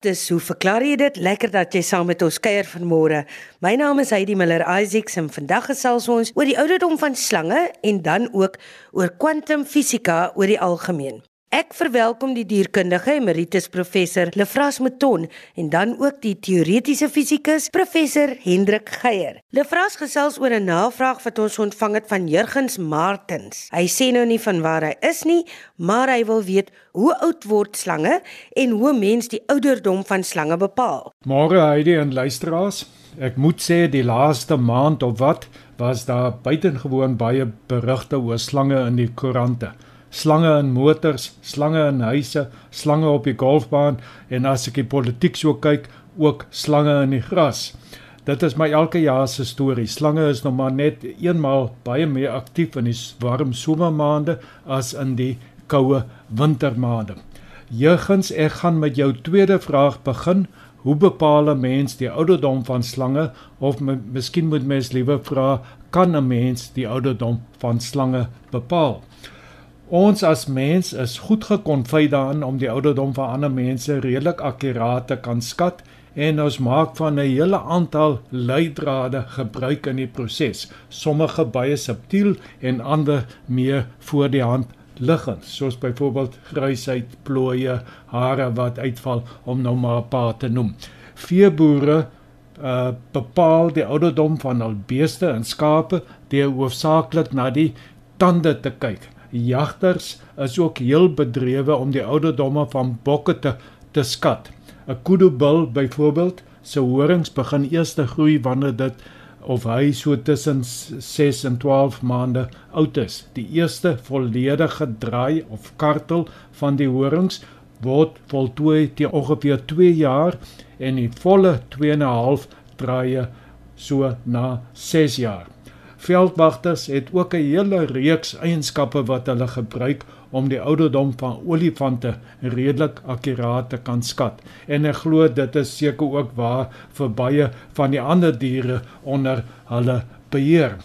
Dis hoe verklaar jy dit? Lekker dat jy saam met ons kuier vanmôre. My naam is Heidi Miller Isaacs en vandag gesels ons oor die ouderdom van slange en dan ook oor kwantumfisika oor die algemeen. Ek verwelkom die dierkundige emeritus professor Lefras Mouton en dan ook die teoretiese fisikus professor Hendrik Geier. Lefras gesels oor 'n navraag wat ons ontvang het van Jurgens Martens. Hy sê nou nie van waar hy is nie, maar hy wil weet hoe oud word slange en hoe mens die ouderdom van slange bepaal. Môre Heidi en luisteraars, ek moet sê die laaste maand of wat was daar buitengewoon baie berigte oor slange in die koerante slange in motors, slange in huise, slange op die golfbaan en as ek die politiek so kyk, ook slange in die gras. Dit is my elke jaar se storie. Slange is nog maar net eenmaal baie meer aktief in die warm somermaande as in die koue wintermaande. Jeugens, ek gaan met jou tweede vraag begin. Hoe bepaal 'n mens die ouderdom van slange of miskien moet mens liewer vra, kan 'n mens die ouderdom van slange bepaal? Ons as mens is goed gekonfy daarin om die ouderdom van ander mense redelik akkuraat te kan skat en ons maak van 'n hele aantal leidrade gebruik in die proses. Sommige baie subtiel en ander meer voor die hand liggend, soos byvoorbeeld grysheid, plooie, hare wat uitval om nou maar 'n paar te noem. Veeboere uh bepaal die ouderdom van hul beeste en skape deur hoofsaaklik na die tande te kyk jagters is ook heel bedrewe om die ouderdomme van bokke te te skat. 'n Kudubil byvoorbeeld, se horings begin eers te groei wanneer dit of hy so tussen 6 en 12 maande oud is. Die eerste volledige draai of kartel van die horings word voltooi te ongeveer 2 jaar en die volle 2 en 'n half draaie so na 6 jaar. Veldwagters het ook 'n hele reeks eienskappe wat hulle gebruik om die ouderdom van olifante redelik akkuraat te kan skat. En ek glo dit is seker ook waar vir baie van die ander diere onder hulle beheer.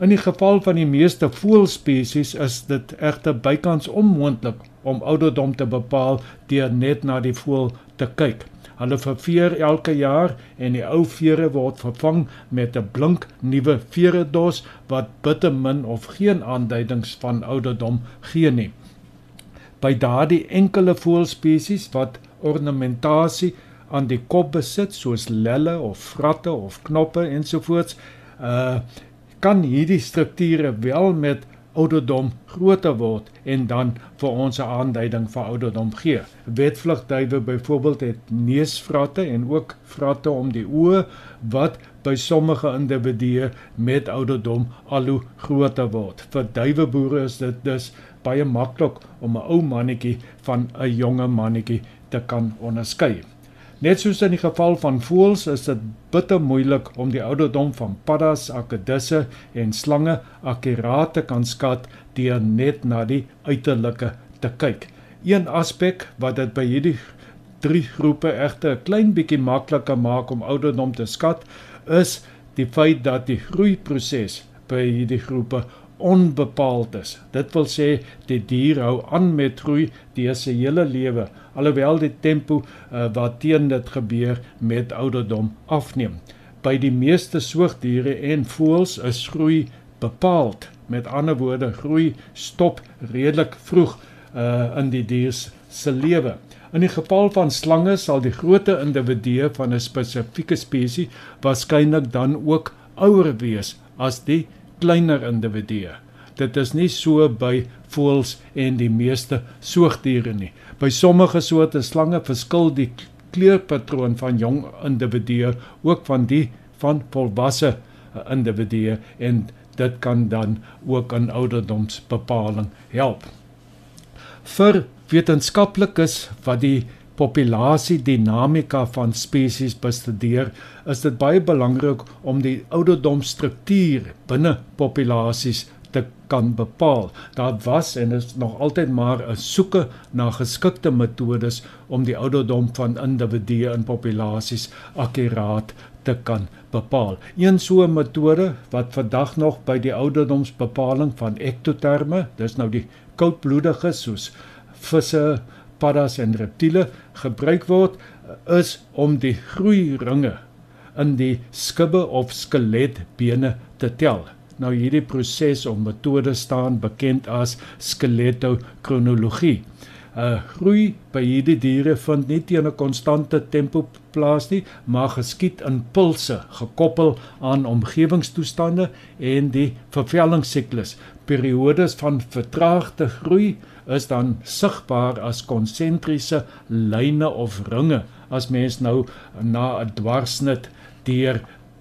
In die geval van die meeste voëlspesies is dit egter bykans onmoontlik om ouderdom te bepaal deur net na die voël te kyk. Hulle verveer elke jaar en die ou vere word vervang met 'n blink nuwe veredos wat bitter min of geen aanduidings van ouderdom gee nie. By daardie enkele voëlspesies wat ornamentasie aan die kop besit soos lelle of vratte of knoppe ensovoorts, uh kan hierdie strukture wel met ouderdom groter word en dan vir ons 'n aanduiding van ouderdom gee. Wetvlugduwe byvoorbeeld het neusvratte en ook vratte om die oë wat by sommige individue met ouderdom al hoe groter word. Vir duiweboere is dit dus baie maklik om 'n ou mannetjie van 'n jonger mannetjie te kan onderskei. Net soos in die geval van voëls is dit bitter moeilik om die ouderdom van paddas, akedisse en slange akkuraat te kan skat deur net na die uiterlike te kyk. Een aspek wat dit by hierdie drie groepe egter 'n klein bietjie makliker maak om ouderdom te skat, is die feit dat die groeiproses by hierdie groepe onbepaald is. Dit wil sê die dier hou aan met groei deur sy hele lewe, alhoewel die tempo uh, waarteen dit gebeur met ouderdom afneem. By die meeste soogdiere en voëls is groei bepaald. Met ander woorde, groei stop redelik vroeg uh, in die dier se lewe. In die geval van slange sal die groot individue van 'n spesifieke spesies waarskynlik dan ook ouer wees as die kleiner individue. Dit is nie so by voëls en die meeste soogdiere nie. By sommige soorte slange verskil die kleurpatroon van jong individue ook van die van volwasse eh, individue en dit kan dan ook aan ouderdomsbepaling help. Vir wetenskaplikes wat die populasiedinamika van spesies bestudeer, is dit baie belangrik om die ouderdomstruktuur binne populasies te kan bepaal. Daar was en is nog altyd maar 'n soeke na geskikte metodes om die ouderdom van individue in populasies akkuraat te kan bepaal. Een so 'n metode wat vandag nog by die ouderdomsbepaling van ektoterme, dis nou die koudbloediges soos visse, paddas en reptiele gebruik word is om die groeiringe in die skubbe of skeletbene te tel. Nou hierdie proses of metode staan bekend as skeletokronologie. 'n uh, Groei by hierdie diere vind nie teen 'n konstante tempo plaas nie, maar geskied in pulse gekoppel aan omgewingstoestande en die vervellingssiklus. Periodes van vertraagde groei is dan sigbaar as konsentriese lyne of ringe as mens nou na 'n dwarsnit deur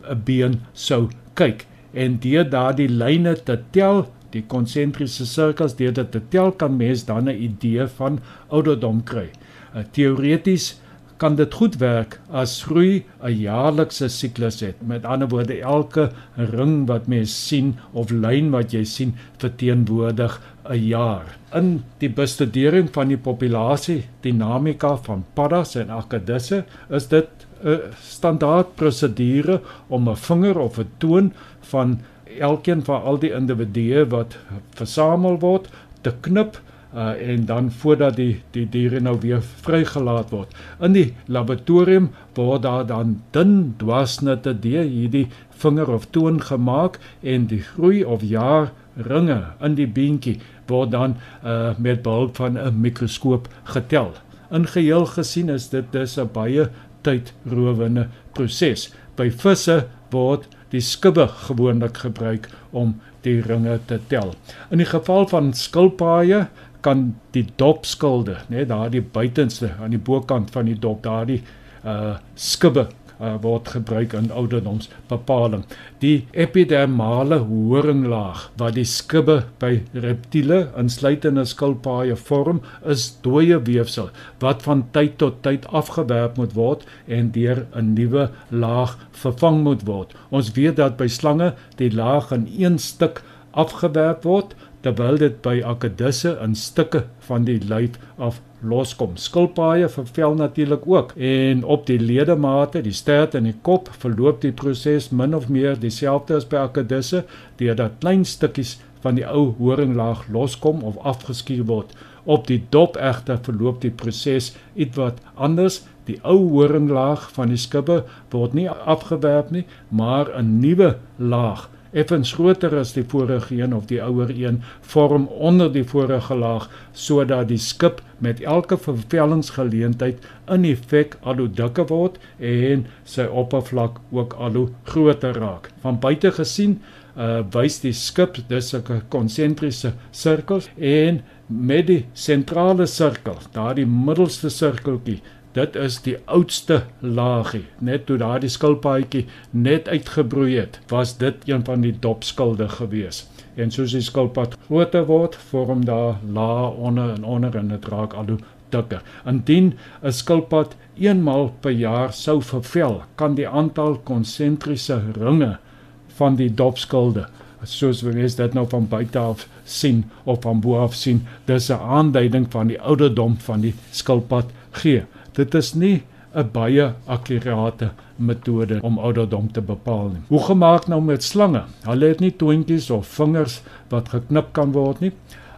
'n been sou kyk en deur daardie lyne te tel die konsentriese sirkels deur dit te tel kan mens dan 'n idee van ouderdom kry. Uh, Teoreties kan dit goed werk as groei 'n jaarlikse siklus het. Met ander woorde elke ring wat mens sien of lyn wat jy sien verteenwoordig 'n jaar. In die bestudering van die populasie dinamika van paddas en akedisse is dit 'n standaard prosedure om 'n vinger of 'n toon van elkeen van al die individue wat versamel word te knip uh, en dan voordat die die diere nou weer vrygelaat word. In die laboratorium word daar dan dun dwarsnitte deur hierdie vinger of toon gemaak en die groei of jaar ringe in die beentjie word dan uh, met behulp van 'n mikroskoop getel. In geheel gesien is dit dus 'n baie tydrowende proses. By visse word die skubbe gewoonlik gebruik om die ringe te tel. In die geval van skilpaaie kan die dopskilde, net daardie buitenste aan die bokant van die dop, daardie uh skubbe uh, word gebruik in ouderdomsbepaling. Die epidermale horinglaag wat die skubbe by reptiele insluitende skilpaaie vorm, is dooie weefsel wat van tyd tot tyd afgewerp moet word en deur 'n nuwe laag vervang moet word. Ons weet dat by slange die laag in een stuk afgewerp word terwyl dit by akedisse in stukke van die lyf af loskom. Skilpaaie vervel natuurlik ook en op die ledemate, die stert en die kop verloop die proses min of meer dieselfde as by akedisse deurdat klein stukkies van die ou horinglaag loskom of afgeskuur word. Op die dop egter verloop die proses ietwat anders. Die ou horinglaag van die skubbe word nie afgewerp nie, maar 'n nuwe laag effens groter as die vorige een of die ouer een vorm onder die vorige laag sodat die skip met elke vervellingsgeleentheid in effek al hoe dikker word en sy oppervlak ook al hoe groter raak. Van buite gesien uh, wys die skip dus 'n konsentriese sirkel en met die sentrale sirkel, daardie middelste sirkeltjie Dit is die oudste laagie. Net toe daardie skilpaadjie net uitgebroei het, was dit een van die dopskilde gewees. En soos die skilpad groter word, vorm daar lae onder en onder en dit raak al hoe dikker. Indien 'n skilpad eenmal per jaar sou vervel, kan die aantal konsentriese ringe van die dopskilde soos wanneer jy dit nou van buite af sien of van bo af sien, dis 'n aanduiding van die ouderdom van die skilpad gee. Dit is nie 'n baie akkurate metode om ouderdom te bepaal nie. Hoe gemaak nou met slange? Hulle het nie toentjies of vingers wat geknip kan word nie.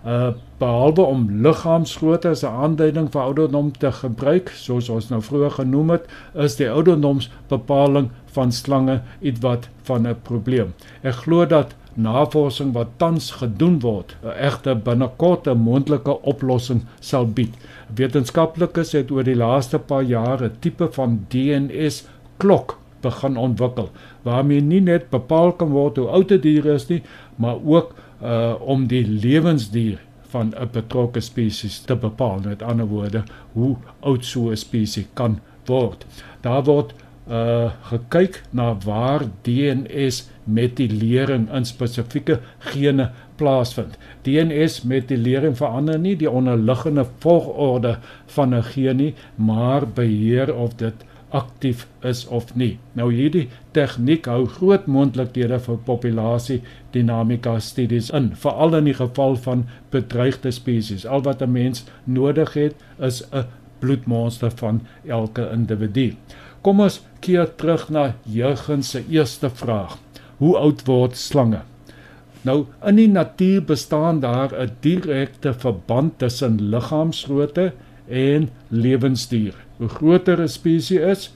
Uh behalwe om liggaamsgrootte as 'n aanduiding vir ouderdom te gebruik, soos ons nou vroeër genoem het, is die ouderdomsbepaling van slange ietwat van 'n probleem. Ek glo dat navorsing wat tans gedoen word, 'n egte binnekort 'n moontlike oplossing sal bied. Wetenskaplikes het oor die laaste paar jare 'n tipe van DNS klok begin ontwikkel waarmee nie net bepaal kan word hoe oud 'n dier is nie, maar ook uh om die lewensduur van 'n betrokke spesies te bepaal. Met ander woorde, hoe oud so 'n spesies kan word. Daar word uh gekyk na waar DNS metylering in spesifieke gene plaasvind. DNS metylering verander nie die onderliggende volgorde van 'n geen nie, maar beheer of dit aktief is of nie. Nou hierdie tegniek hou groot moontlikhede vir populasie dinamika studies in, veral in die geval van bedreigde spesies. Al wat 'n mens nodig het is 'n bloedmonster van elke individu. Kom ons keer terug na Jurgen se eerste vraag. Hoe oud word slange? Nou in die natuur bestaan daar 'n direkte verband tussen liggaamsgrootte en lewensduur. Hoe groter 'n spesies is,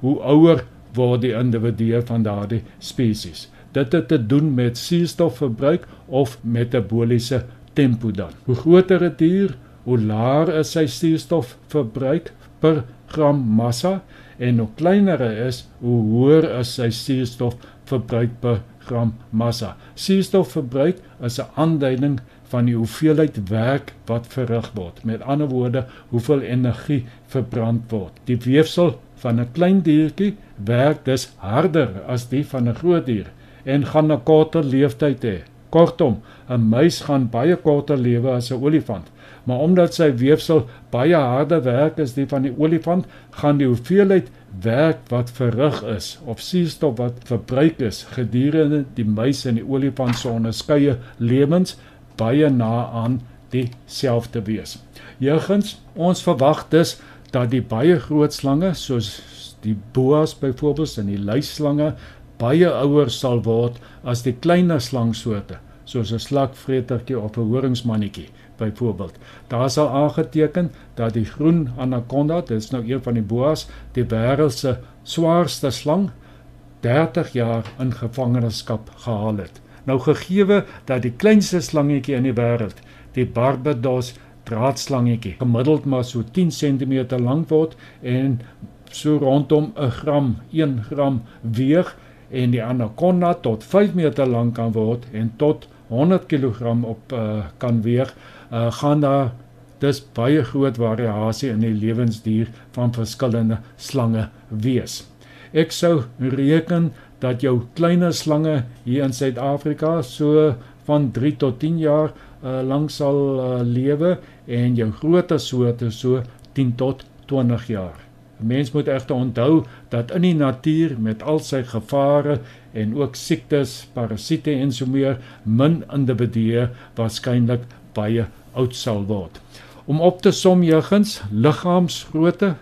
hoe ouer word die individue van daardie spesies. Dit het te doen met suurstofverbruik of metaboliese tempo dan. Hoe groter 'n dier, hoe laer is sy suurstofverbruik per gram massa en hoe kleiner hy is, hoe hoër is sy suurstofverbruik per gram massa. Suurstofverbruik is 'n aanduiding van die hoeveelheid werk wat verrig word. Met ander woorde, hoeveel energie verbrand word. Die weefsel van 'n klein diertjie werk dus harder as die van 'n groot dier en gaan 'n korter lewensduur hê. Kortom, 'n muis gaan baie korter lewe as 'n olifant maar omdat sy weefsel baie harder werk as die van die olifant, gaan die hoeveelheid werk wat verrig is of suurstof wat verbruik is gedurende die muis en die olifant se onderskeie lewens baie na aan dieselfde wees. Jeugens, ons verwag dus dat die baie groot slange soos die boas byvoorbeeld en die luislange baie ouer sal word as die kleiner slangsoorte soos 'n slakvretertjie of 'n horingsmannetjie byvoorbeeld. Daar sal aangeteken dat die groen anaconda, dit is nou een van die boas, die wêreld se swaarste slang 30 jaar in gevangenskap gehaal het. Nou gegeewe dat die kleinste slangetjie in die wêreld, die Barbados draadslangetjie, gemiddeld maar so 10 cm lank word en so rondom 'n gram, 1 gram weeg en die anaconda tot 5 meter lank kan word en tot 100 kg op uh, kan weeg, uh, gaan daar dis baie groot variasie in die lewensduur van verskillende slange wees. Ek sou reken dat jou kleiner slange hier in Suid-Afrika so van 3 tot 10 jaar uh, lank sal uh, lewe en jou groter soorte so 10 tot 20 jaar. 'n Mens moet egter onthou dat in die natuur met al sy gevare en ook siektes, parasiete en so meer min individue waarskynlik baie oud sal word. Om op te som jeugens, liggaamsgrootte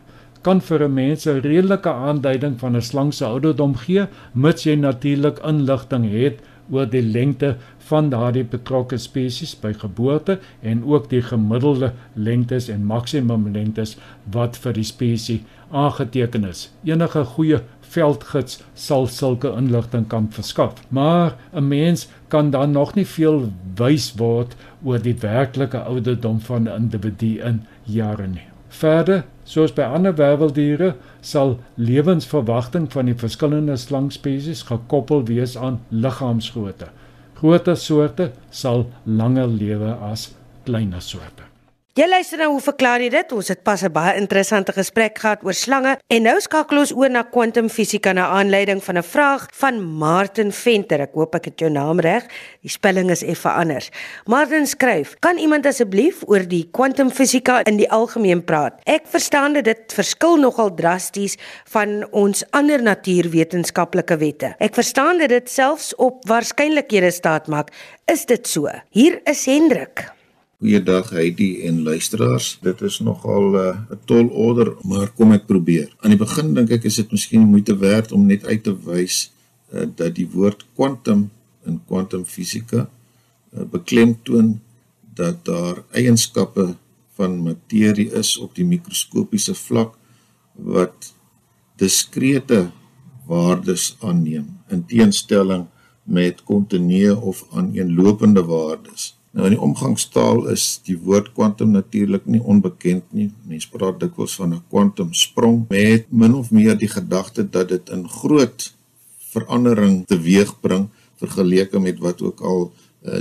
kan vir 'n mens 'n redelike aanduiding van 'n slang se ouderdom gee, mits jy natuurlik inligting het oor die lengte van daardie betrokke spesies by geboorte en ook die gemiddelde lengtes en maksimum lengtes wat vir die spesies aangeteken is. Enige goeie veldgids sal sulke inligting kan verskaf. Maar 'n mens kan dan nog nie veel wys word oor die werklike ouderdom van 'n individu in jare nie. Verder, soos by ander werweldiere, sal lewensverwagting van die verskillende slangspesies gekoppel wees aan liggaamsgrootte. Groter soorte sal langer lewe as kleiner soorte. Jy luister nou hoe verklaar jy dit? Ons het pas 'n baie interessante gesprek gehad oor slange en nou skakel ons oor na kwantumfisika na aanleiding van 'n vraag van Martin Venter. Ek hoop ek het jou naam reg. Die spelling is effe anders. Martin skryf: "Kan iemand asseblief oor die kwantumfisika in die algemeen praat? Ek verstaan dat dit verskil nogal drasties van ons ander natuurwetenskaplike wette. Ek verstaan dat dit selfs op waarskynlikhede staat maak. Is dit so? Hier is Hendrik." Goeiedag Heidi en luisteraars. Dit is nogal eh, 'n uh, tol order, maar kom ek probeer. Aan die begin dink ek is dit miskien moeite werd om net uit te wys uh, dat die woord kwantum in kwantumfisika uh, beklemtoon dat daar eienskappe van materie is op die mikroskopiese vlak wat diskrete waardes aanneem in teenstelling met kontinue of aaneenlopende waardes. Nou in die omgangstaal is die woord kwantum natuurlik nie onbekend nie. Mense praat dikwels van 'n kwantumsprong met min of meer die gedagte dat dit 'n groot verandering teweegbring vergeleke met wat ook al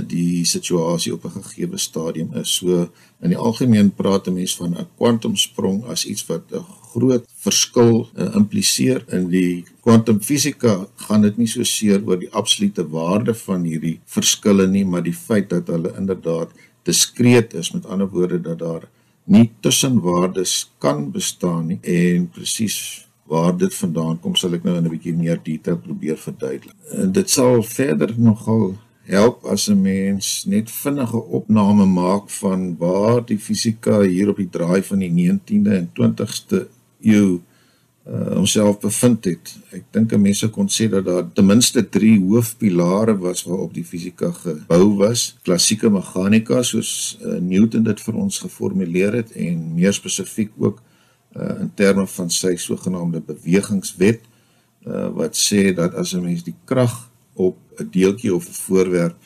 die situasie op 'n gegeewe stadium is. So in die algemeen praat 'n mens van 'n kwantumsprong as iets wat 'n groot verskil uh, impliseer in die kwantumfisika gaan dit nie so seer oor die absolute waarde van hierdie verskille nie, maar die feit dat hulle inderdaad diskreet is, met ander woorde dat daar nie tussenwaardes kan bestaan nie en presies waar dit vandaan kom sal ek nou in 'n bietjie meer detail probeer verduidelik. En dit sal verder nogal help as 'n mens net vinnige opname maak van waar die fisika hier op die draai van die 19de en 20ste eeu uh, homself bevind het. Ek dink 'n mens kon sê dat daar ten minste 3 hoofpilare was waarop die fisika gebou was. Klassieke meganika soos uh, Newton dit vir ons geformuleer het en meer spesifiek ook uh, in terme van sy sogenaamde bewegingswet uh, wat sê dat as 'n mens die krag op 'n deeltjie of 'n voorwerp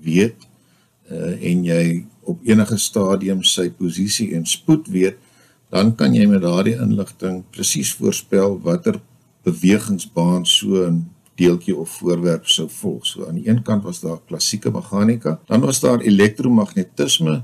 weet uh, en jy op enige stadium sy posisie en spoed weet, dan kan jy met daardie inligting presies voorspel watter bewegingsbaan so 'n deeltjie of voorwerp sou volg. So aan die een kant was daar klassieke meganika, dan was daar elektromagnetisme.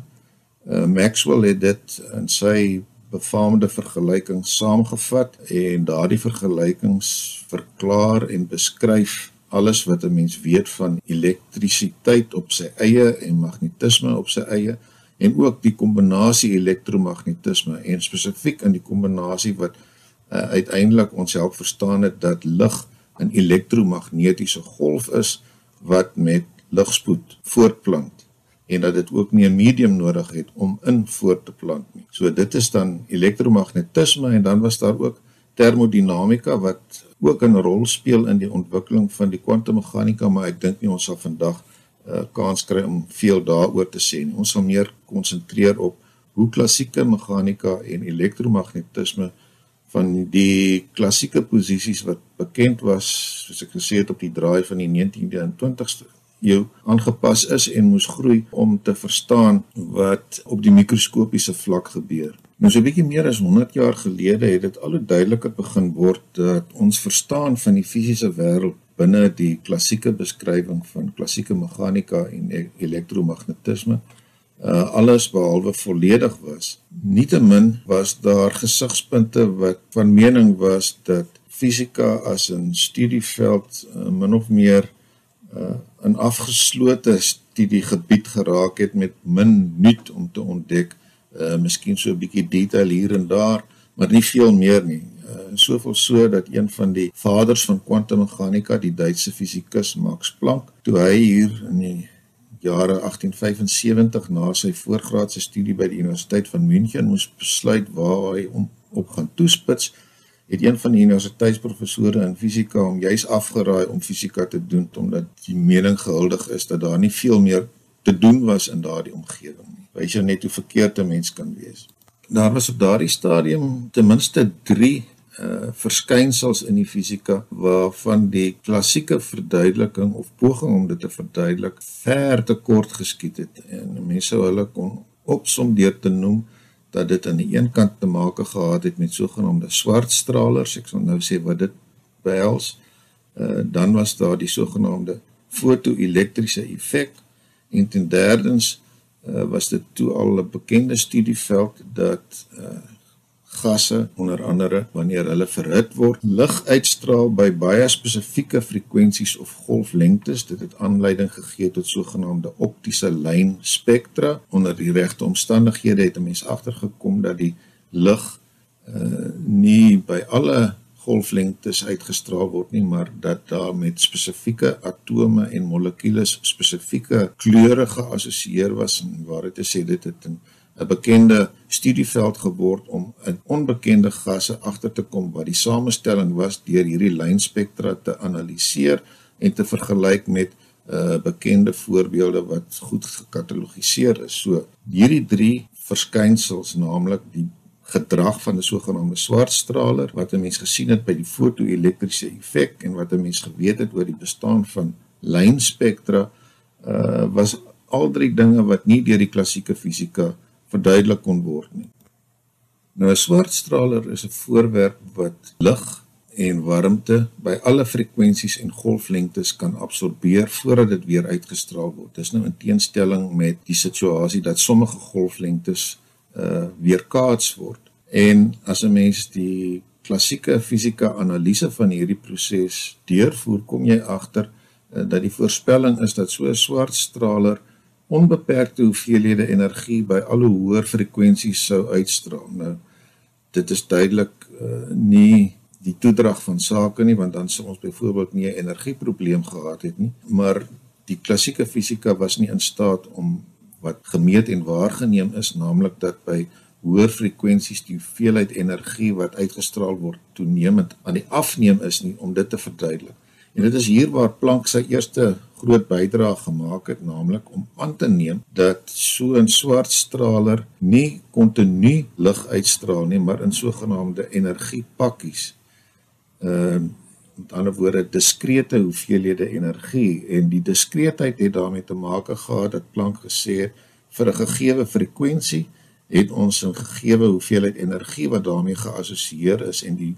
Uh, Maxwell het dit in sy befaamde vergelyking saamgevat en daardie vergelykings verklaar en beskryf alles wat 'n mens weet van elektrisiteit op sy eie en magnetisme op sy eie en ook die kombinasie elektromagnetisme en spesifiek in die kombinasie wat uh, uiteindelik ons help verstaan het dat lig 'n elektromagnetiese golf is wat met ligspoed voortplant en dat dit ook nie 'n medium nodig het om in voort te plant nie. So dit is dan elektromagnetisme en dan was daar ook termodinamika wat ook 'n rol speel in die ontwikkeling van die kwantummeganika, maar ek dink nie ons sal vandag 'n uh, kans kry om veel daaroor te sê nie. Ons sal meer konsentreer op hoe klassieke meganika en elektromagnetisme van die klassieke posisies wat bekend was, soos ek gesê het op die draai van die 19de en 20ste eeu aangepas is en moes groei om te verstaan wat op die mikroskopiese vlak gebeur. Nou so 'n bietjie meer as 100 jaar gelede het dit al hoe duideliker begin word dat ons verstaan van die fisiese wêreld binne die klassieke beskrywing van klassieke meganika en e-, elektromagnetisme uh, alles behalwe volledig was. Nietemin was daar gesigspunte wat van mening was dat fisika as 'n studieveld uh, min of meer uh, 'n afgeslote studiegebied geraak het met min nut om te ontdek. Uh miskien so 'n bietjie detail hier en daar, maar nie veel meer nie. Uh soveel so dat een van die vaders van kwantummeganika, die Duitse fisikus Max Planck, toe hy hier in die jare 1875 na sy voorgraadse studie by die Universiteit van München moes besluit waar hy om op gaan toespits, het een van die universiteitsprofessore in fisika hom juis afgeraai om fisika te doen omdat die mening gehuldig is dat daar nie veel meer te doen was in daardie omgewing. Wys jy net hoe verkeerd 'n mens kan wees. Daar was op daardie stadium ten minste 3 uh verskynsels in die fisika waarvan die klassieke verduideliking of poging om dit te verduidelik ver te kort geskied het en mense hulle kon opsom deur te noem dat dit aan die een kant te maak gehad het met sogenaamde swart stralers. Ek sal nou sê wat dit behels. Uh dan was daar die sogenaamde fotoelektriese effek en ten derdens uh was dit toe al 'n bekende studieveld dat uh gasse onder andere wanneer hulle verhit word lig uitstraal by baie spesifieke frekwensies of golflengtes. Dit het aanleiding gegee tot sogenaamde optiese lyn spektra onder die regte omstandighede het 'n mens agtergekom dat die lig uh, nie by alle golflengtes uitgestraal word nie maar dat daar met spesifieke atome en molekules spesifieke kleure geassosieer was en waar dit sê dit het 'n 'n bekende studieveld geword om in onbekende gasse agter te kom wat die samestelling was deur hierdie lynspektra te analiseer en te vergelyk met uh bekende voorbeelde wat goed gekatalogiseer is. So hierdie drie verskynsels, naamlik die gedrag van 'n sogenaamde swartstraler wat 'n mens gesien het by die fotoelektriese effek en wat 'n mens geweet het oor die bestaan van lynspektra uh was al drie dinge wat nie deur die klassieke fisika verduidelik kon word nie. Nou 'n swartstraler is 'n voorwerp wat lig en warmte by alle frekwensies en golflengtes kan absorbeer voordat dit weer uitgestraal word. Dis nou in teenstelling met die situasie dat sommige golflengtes uh weerkaats word. En as 'n mens die klassieke fisika analise van hierdie proses deurvoer, kom jy agter uh, dat die voorspelling is dat so 'n swartstraler onbeperkte hoeveelhede energie by al hoe hoër frekwensies sou uitstraal. Nou dit is duidelik uh, nie die toedrag van sake nie want dan sou ons byvoorbeeld nie 'n energieprobleem gehad het nie, maar die klassieke fisika was nie in staat om wat gemeet en waargeneem is, naamlik dat by hoër frekwensies die hoeveelheid energie wat uitgestraal word toenemend aan die afneem is nie om dit te verduidelik. En dit is hier waar Planck sy eerste groot bydrae gemaak het, naamlik om aan te neem dat so 'n swart straler nie kontinu lig uitstraal nie, maar in sogenaamde energiepakkies. Ehm uh, met ander woorde diskrete hoeveelhede energie en die diskreetheid het daarmee te maak gehad dat Planck gesê het vir 'n gegeewe frekwensie het ons 'n gegeewe hoeveelheid energie wat daarmee geassosieer is en die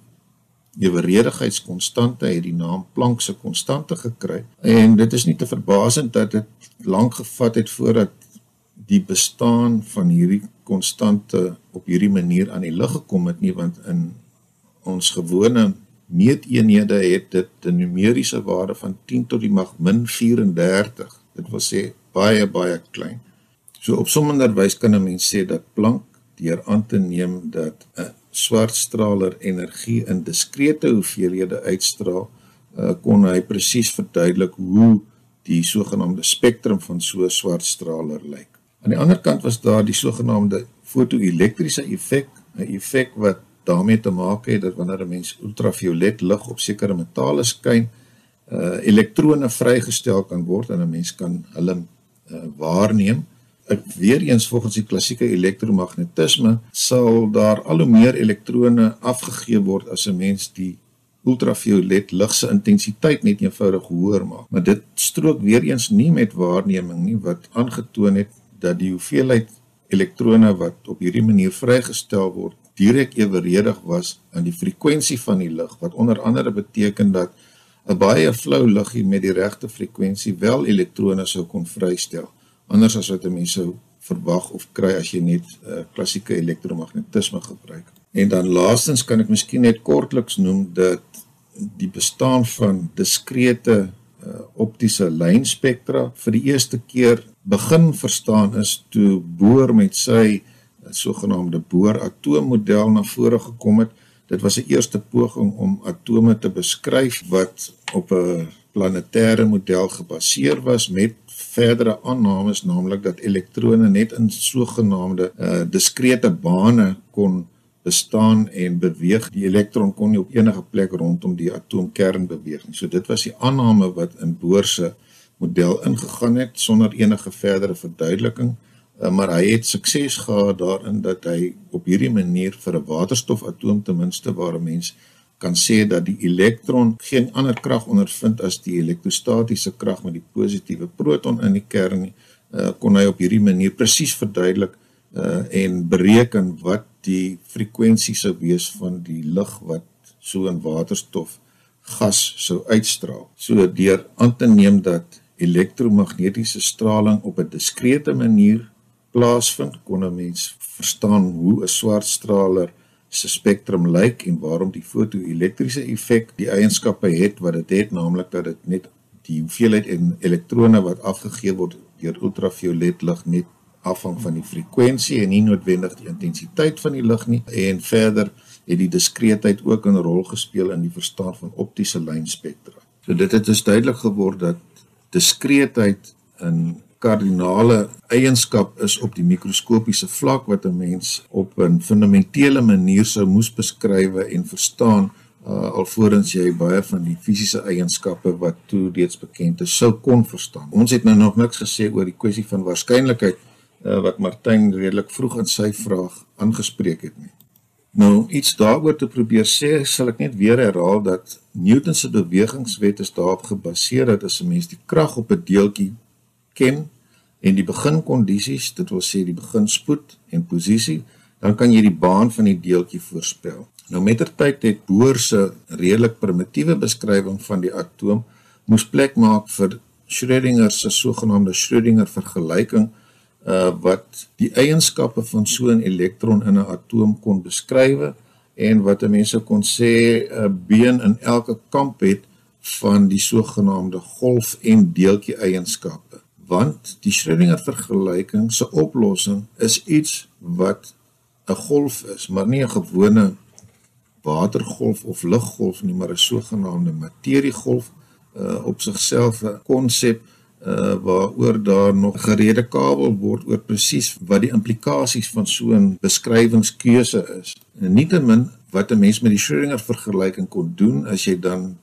eweredigheidskonstante het die naam Planck se konstante gekry. En dit is nie te verbasend dat dit lank gevat het voordat die bestaan van hierdie konstante op hierdie manier aan die lig gekom het nie want in ons gewone meeteenhede het dit 'n numeriese waarde van 10 tot die mag min 34 dit wil sê baie baie klein so op sommender wys kan 'n mens sê dat Planck deur aan te neem dat 'n swartstraler energie in diskrete hoeveelhede uitstraal, uh, kon hy presies verduidelik hoe die sogenaamde spektrum van so 'n swartstraler lyk. Aan die ander kant was daar die sogenaamde fotoelektriese effek, 'n effek wat daarmee te maak het dat wanneer 'n mens ultraviolet lig op sekere metale skyn, uh elektrone vrygestel kan word en 'n mens kan hulle uh, waarneem weer eens volgens die klassieke elektromagnetisme sal daar al hoe meer elektrone afgegee word as 'n mens die ultraviolet lig se intensiteit net eenvoudig hoër maak. Maar dit strook weer eens nie met waarneming nie wat aangetoon het dat die hoeveelheid elektrone wat op hierdie manier vrygestel word direk eweredig was aan die frekwensie van die lig wat onder andere beteken dat 'n baie flou liggie met die regte frekwensie wel elektrone sou kon vrystel anders as wat 'n mens sou verwag of kry as jy net uh, klassieke elektromagnetisme gebruik. En dan laastens kan ek miskien net kortliks noem dat die bestaan van diskrete uh, optiese lynspektra vir die eerste keer begin verstaan is toe Bohr met sy sogenaamde Bohr atoommodel na vore gekom het. Dit was 'n eerste poging om atome te beskryf wat op 'n planetêre model gebaseer was met verdere aannames naamlik dat elektrone net in sogenaamde uh, diskrete bane kon bestaan en beweeg. Die elektron kon nie op enige plek rondom die atoomkern beweeg nie. So dit was die aanname wat in Bohr se model ingegaan het sonder enige verdere verduideliking. Uh, maar hy het sukses gehad daarin dat hy op hierdie manier vir 'n waterstofatoom ten minste waar 'n mens kan sê dat die elektron geen ander krag ondervind as die elektrostatiese krag met die positiewe proton in die kern nie, uh, kon hy op hierdie manier presies verduidelik uh, en bereken wat die frekwensie sou wees van die lig wat so in waterstof gas sou uitstraal. So deur aan te neem dat elektromagnetiese straling op 'n diskrete manier plaasvind, kon 'n mens verstaan hoe 'n swart straler se spektrum lyk en waarom die fotoelektriese effek die eienskappe het wat het, het naamlik dat dit net die hoeveelheid en elektrone wat afgegee word deur ultraviolet lig net afhang van die frekwensie en nie noodwendig die intensiteit van die lig nie en verder het die diskreetheid ook 'n rol gespeel in die verstaan van optiese lynspektra. So dit het dus duidelik geword dat diskreetheid in kardinale eienskap is op die mikroskopiese vlak wat 'n mens op 'n fundamentele manier sou moes beskryf en verstaan uh, alvorens jy baie van die fisiese eienskappe wat toe reeds bekend is sou kon verstaan. Ons het nou nog niks gesê oor die kwessie van waarskynlikheid uh, wat Martin redelik vroeg in sy vraag aangespreek het nie. Nou iets daaroor te probeer sê, sal ek net weer herhaal dat Newton se bewegingswet is daarop gebaseer dat as 'n mens die krag op 'n deeltjie ken en die beginkondisies, dit wil sê die beginspoed en posisie, dan kan jy die baan van die deeltjie voorspel. Nou mettertyd het Bohr se redelik primitiewe beskrywing van die atoom moes plek maak vir Schrödinger se sogenaamde Schrödinger vergelyking uh wat die eienskappe van so 'n elektron in 'n atoom kon beskryf en wat mense kon sê 'n been in elke kamp het van die sogenaamde golf en deeltjie eienskappe want die Schrödinger vergelyking se oplossing is iets wat 'n golf is, maar nie 'n gewone watergolf of liggolf nie, maar 'n sogenaamde materiegolf uh, op sigself 'n konsep uh, waaroor daar nog gerede kabel word oor presies wat die implikasies van so 'n beskrywingskeuse is. En nietemin wat 'n mens met die Schrödinger vergelyking kon doen as jy dan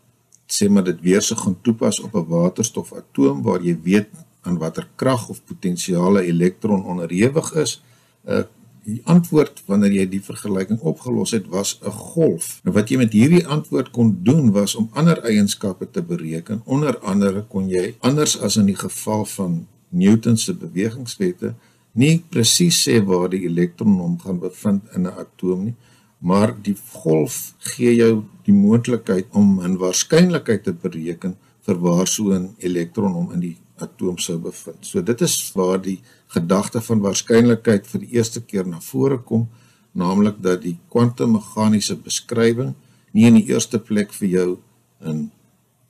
sê maar dit weer se gaan toepas op 'n waterstofatoom waar jy weet aan watter krag of potensiale elektron onderhewig is, uh die antwoord wanneer jy die vergelyking opgelos het was 'n golf. Nou wat jy met hierdie antwoord kon doen was om ander eienskappe te bereken. Onder andere kon jy anders as in die geval van Newton se bewegingswette nie presies sê waar die elektron hom gaan bevind in 'n atoom nie, maar die golf gee jou die moontlikheid om 'n waarskynlikheid te bereken vir waar so 'n elektron hom in die atoom sou bevind. So dit is waar die gedagte van waarskynlikheid vir die eerste keer na vore kom, naamlik dat die kwantummeganiese beskrywing nie in die eerste plek vir jou 'n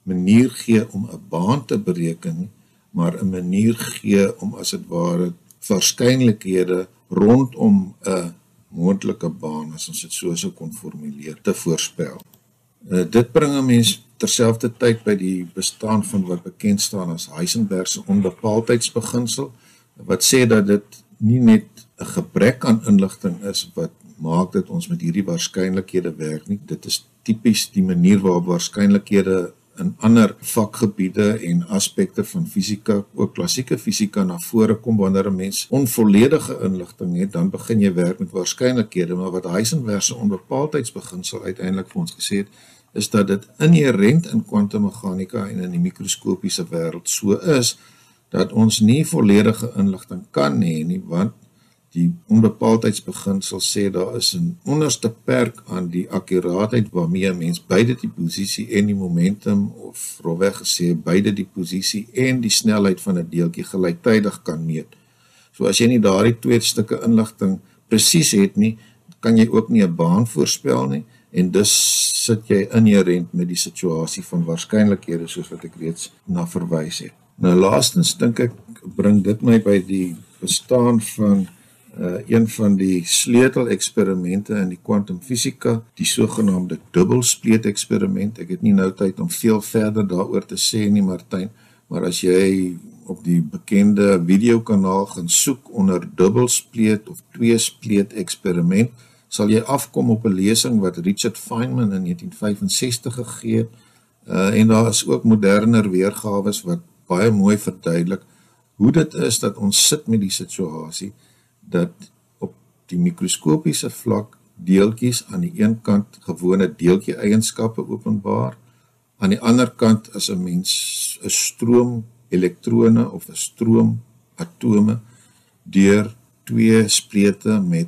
manier gee om 'n baan te bereken nie, maar 'n manier gee om as dit ware waarskynlikhede rondom 'n moontlike baan as ons dit so sou kon formuleer te voorspel. Uh, dit bring 'n mens terselfdertyd by die bestaan van wat bekend staan as Heisenberg se onbepaaldheidsbeginsel wat sê dat dit nie net 'n gebrek aan inligting is wat maak dat ons met hierdie waarskynlikhede werk nie. Dit is tipies die manier waarop waarskynlikhede in ander vakgebiede en aspekte van fisika ook klassieke fisika na vore kom wanneer 'n mens onvolledige inligting het dan begin jy werk met waarskynlikhede. Maar wat Heisenberg se onbepaaldheidsbeginsel uiteindelik vir ons gesê het is dat dit inherënt in kwantummeganika en in die mikroskopiese wêreld so is dat ons nie volledige inligting kan hê nie want die onbepaaldheidsbeginsel sê daar is 'n onderste perk aan die akkuraatheid waarmee 'n mens beide die posisie en die momentum of rowweg gesê beide die posisie en die snelheid van 'n deeltjie gelyktydig kan meet. So as jy nie daardie twee stukke inligting presies het nie, kan jy ook nie 'n baan voorspel nie en dus sit jy inherent met die situasie van waarskynlikhede soos wat ek reeds na verwys het. Nou laastens dink ek bring dit my by die bestaan van uh, een van die sleuteleksperimente in die kwantumfisika, die sogenaamde dubbelspleet eksperiment. Ek het nie nou tyd om veel verder daaroor te sê nie, Martyn, maar as jy op die bekende videokanaal gaan soek onder dubbelspleet of tweespleet eksperiment, sal jy afkom op 'n lesing wat Richard Feynman in 1965 gegee het. Uh en daar is ook moderner weergawe wat baie mooi verduidelik hoe dit is dat ons sit met die situasie dat op die mikroskopiese vlak deeltjies aan die een kant gewone deeltjie eienskappe openbaar. Aan die ander kant is 'n mens 'n stroom elektrone of 'n stroom atome deur twee splete met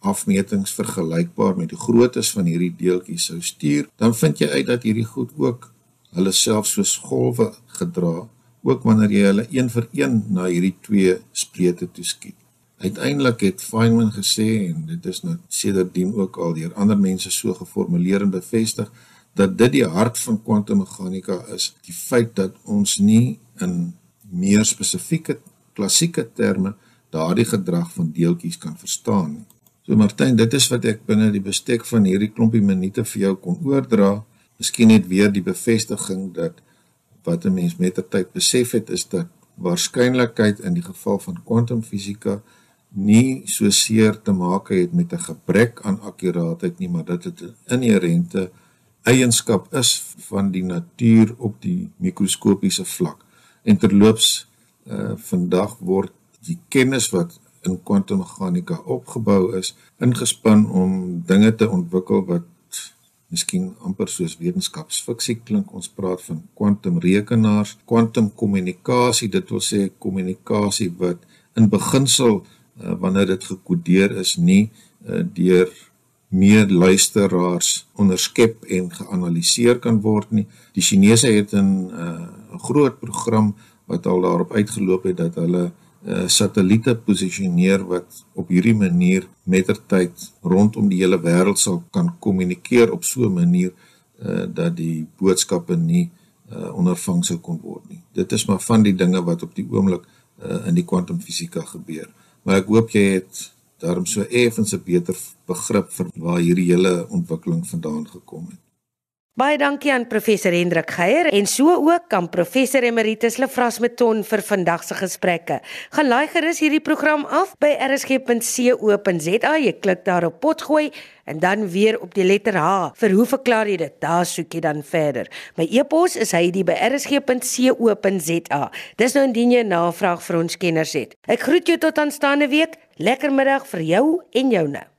afmetings vergelykbaar met die groottes van hierdie deeltjies sou stuur, dan vind jy uit dat hierdie goed ook hulle self soos golwe gedra, ook wanneer jy hulle een vir een na hierdie twee splete toeskiet. Uiteindelik het Feynman gesê en dit is nou sedertdien ook al deur ander mense so geformuleer en bevestig dat dit die hart van kwantummeganika is, die feit dat ons nie in meer spesifieke klassieke terme daardie gedrag van deeltjies kan verstaan nie. So Martyn, dit is wat ek binne die bestek van hierdie klompie minute vir jou kon oordra. Miskien net weer die bevestiging dat wat 'n mens met tyd besef het is dat waarskynlikheid in die geval van kwantumfisika nie so seer te maak het met 'n gebrek aan akkuraatheid nie, maar dat dit 'n inherente eienskap is van die natuur op die mikroskopiese vlak. En terloops, uh vandag word die kennis wat in kwantummeganika opgebou is, ingespan om dinge te ontwikkel wat miskien amper soos wetenskapsfiksie klink. Ons praat van kwantumrekenaars, kwantumkommunikasie, dit wil sê kommunikasie wat in beginsel uh, wanneer dit gekodeer is nie uh, deur meer luisteraars onderskep en geanaliseer kan word nie. Die Chinese het 'n uh, groot program wat al daarop uitgeloop het dat hulle uh, satelliete posisioneer wat op hierdie manier mettertyd rondom die hele wêreld sal kan kommunikeer op so 'n manier uh, dat die boodskappe nie uh, ondervang sou kon word nie. Dit is maar van die dinge wat op die oomblik uh, in die kwantumfisika gebeur. Maar ek hoop jy het daarom so effens 'n beter begrip vir waar hierdie hele ontwikkeling vandaan gekom het. Baie dankie aan professor Hendrik Geier en so ook aan professor Emeritus Lefras Meton vir vandag se gesprekke. Gaan laai gerus hierdie program af by rsg.co.za. Jy klik daar op potgooi en dan weer op die letter H. Vir hoe verklaar jy dit? Daar soek jy dan verder. My e-pos is heidi@rsg.co.za. Dis nou indien jy navraag vir ons kenners het. Ek groet jou tot aanstaande week. Lekker middag vir jou en joune.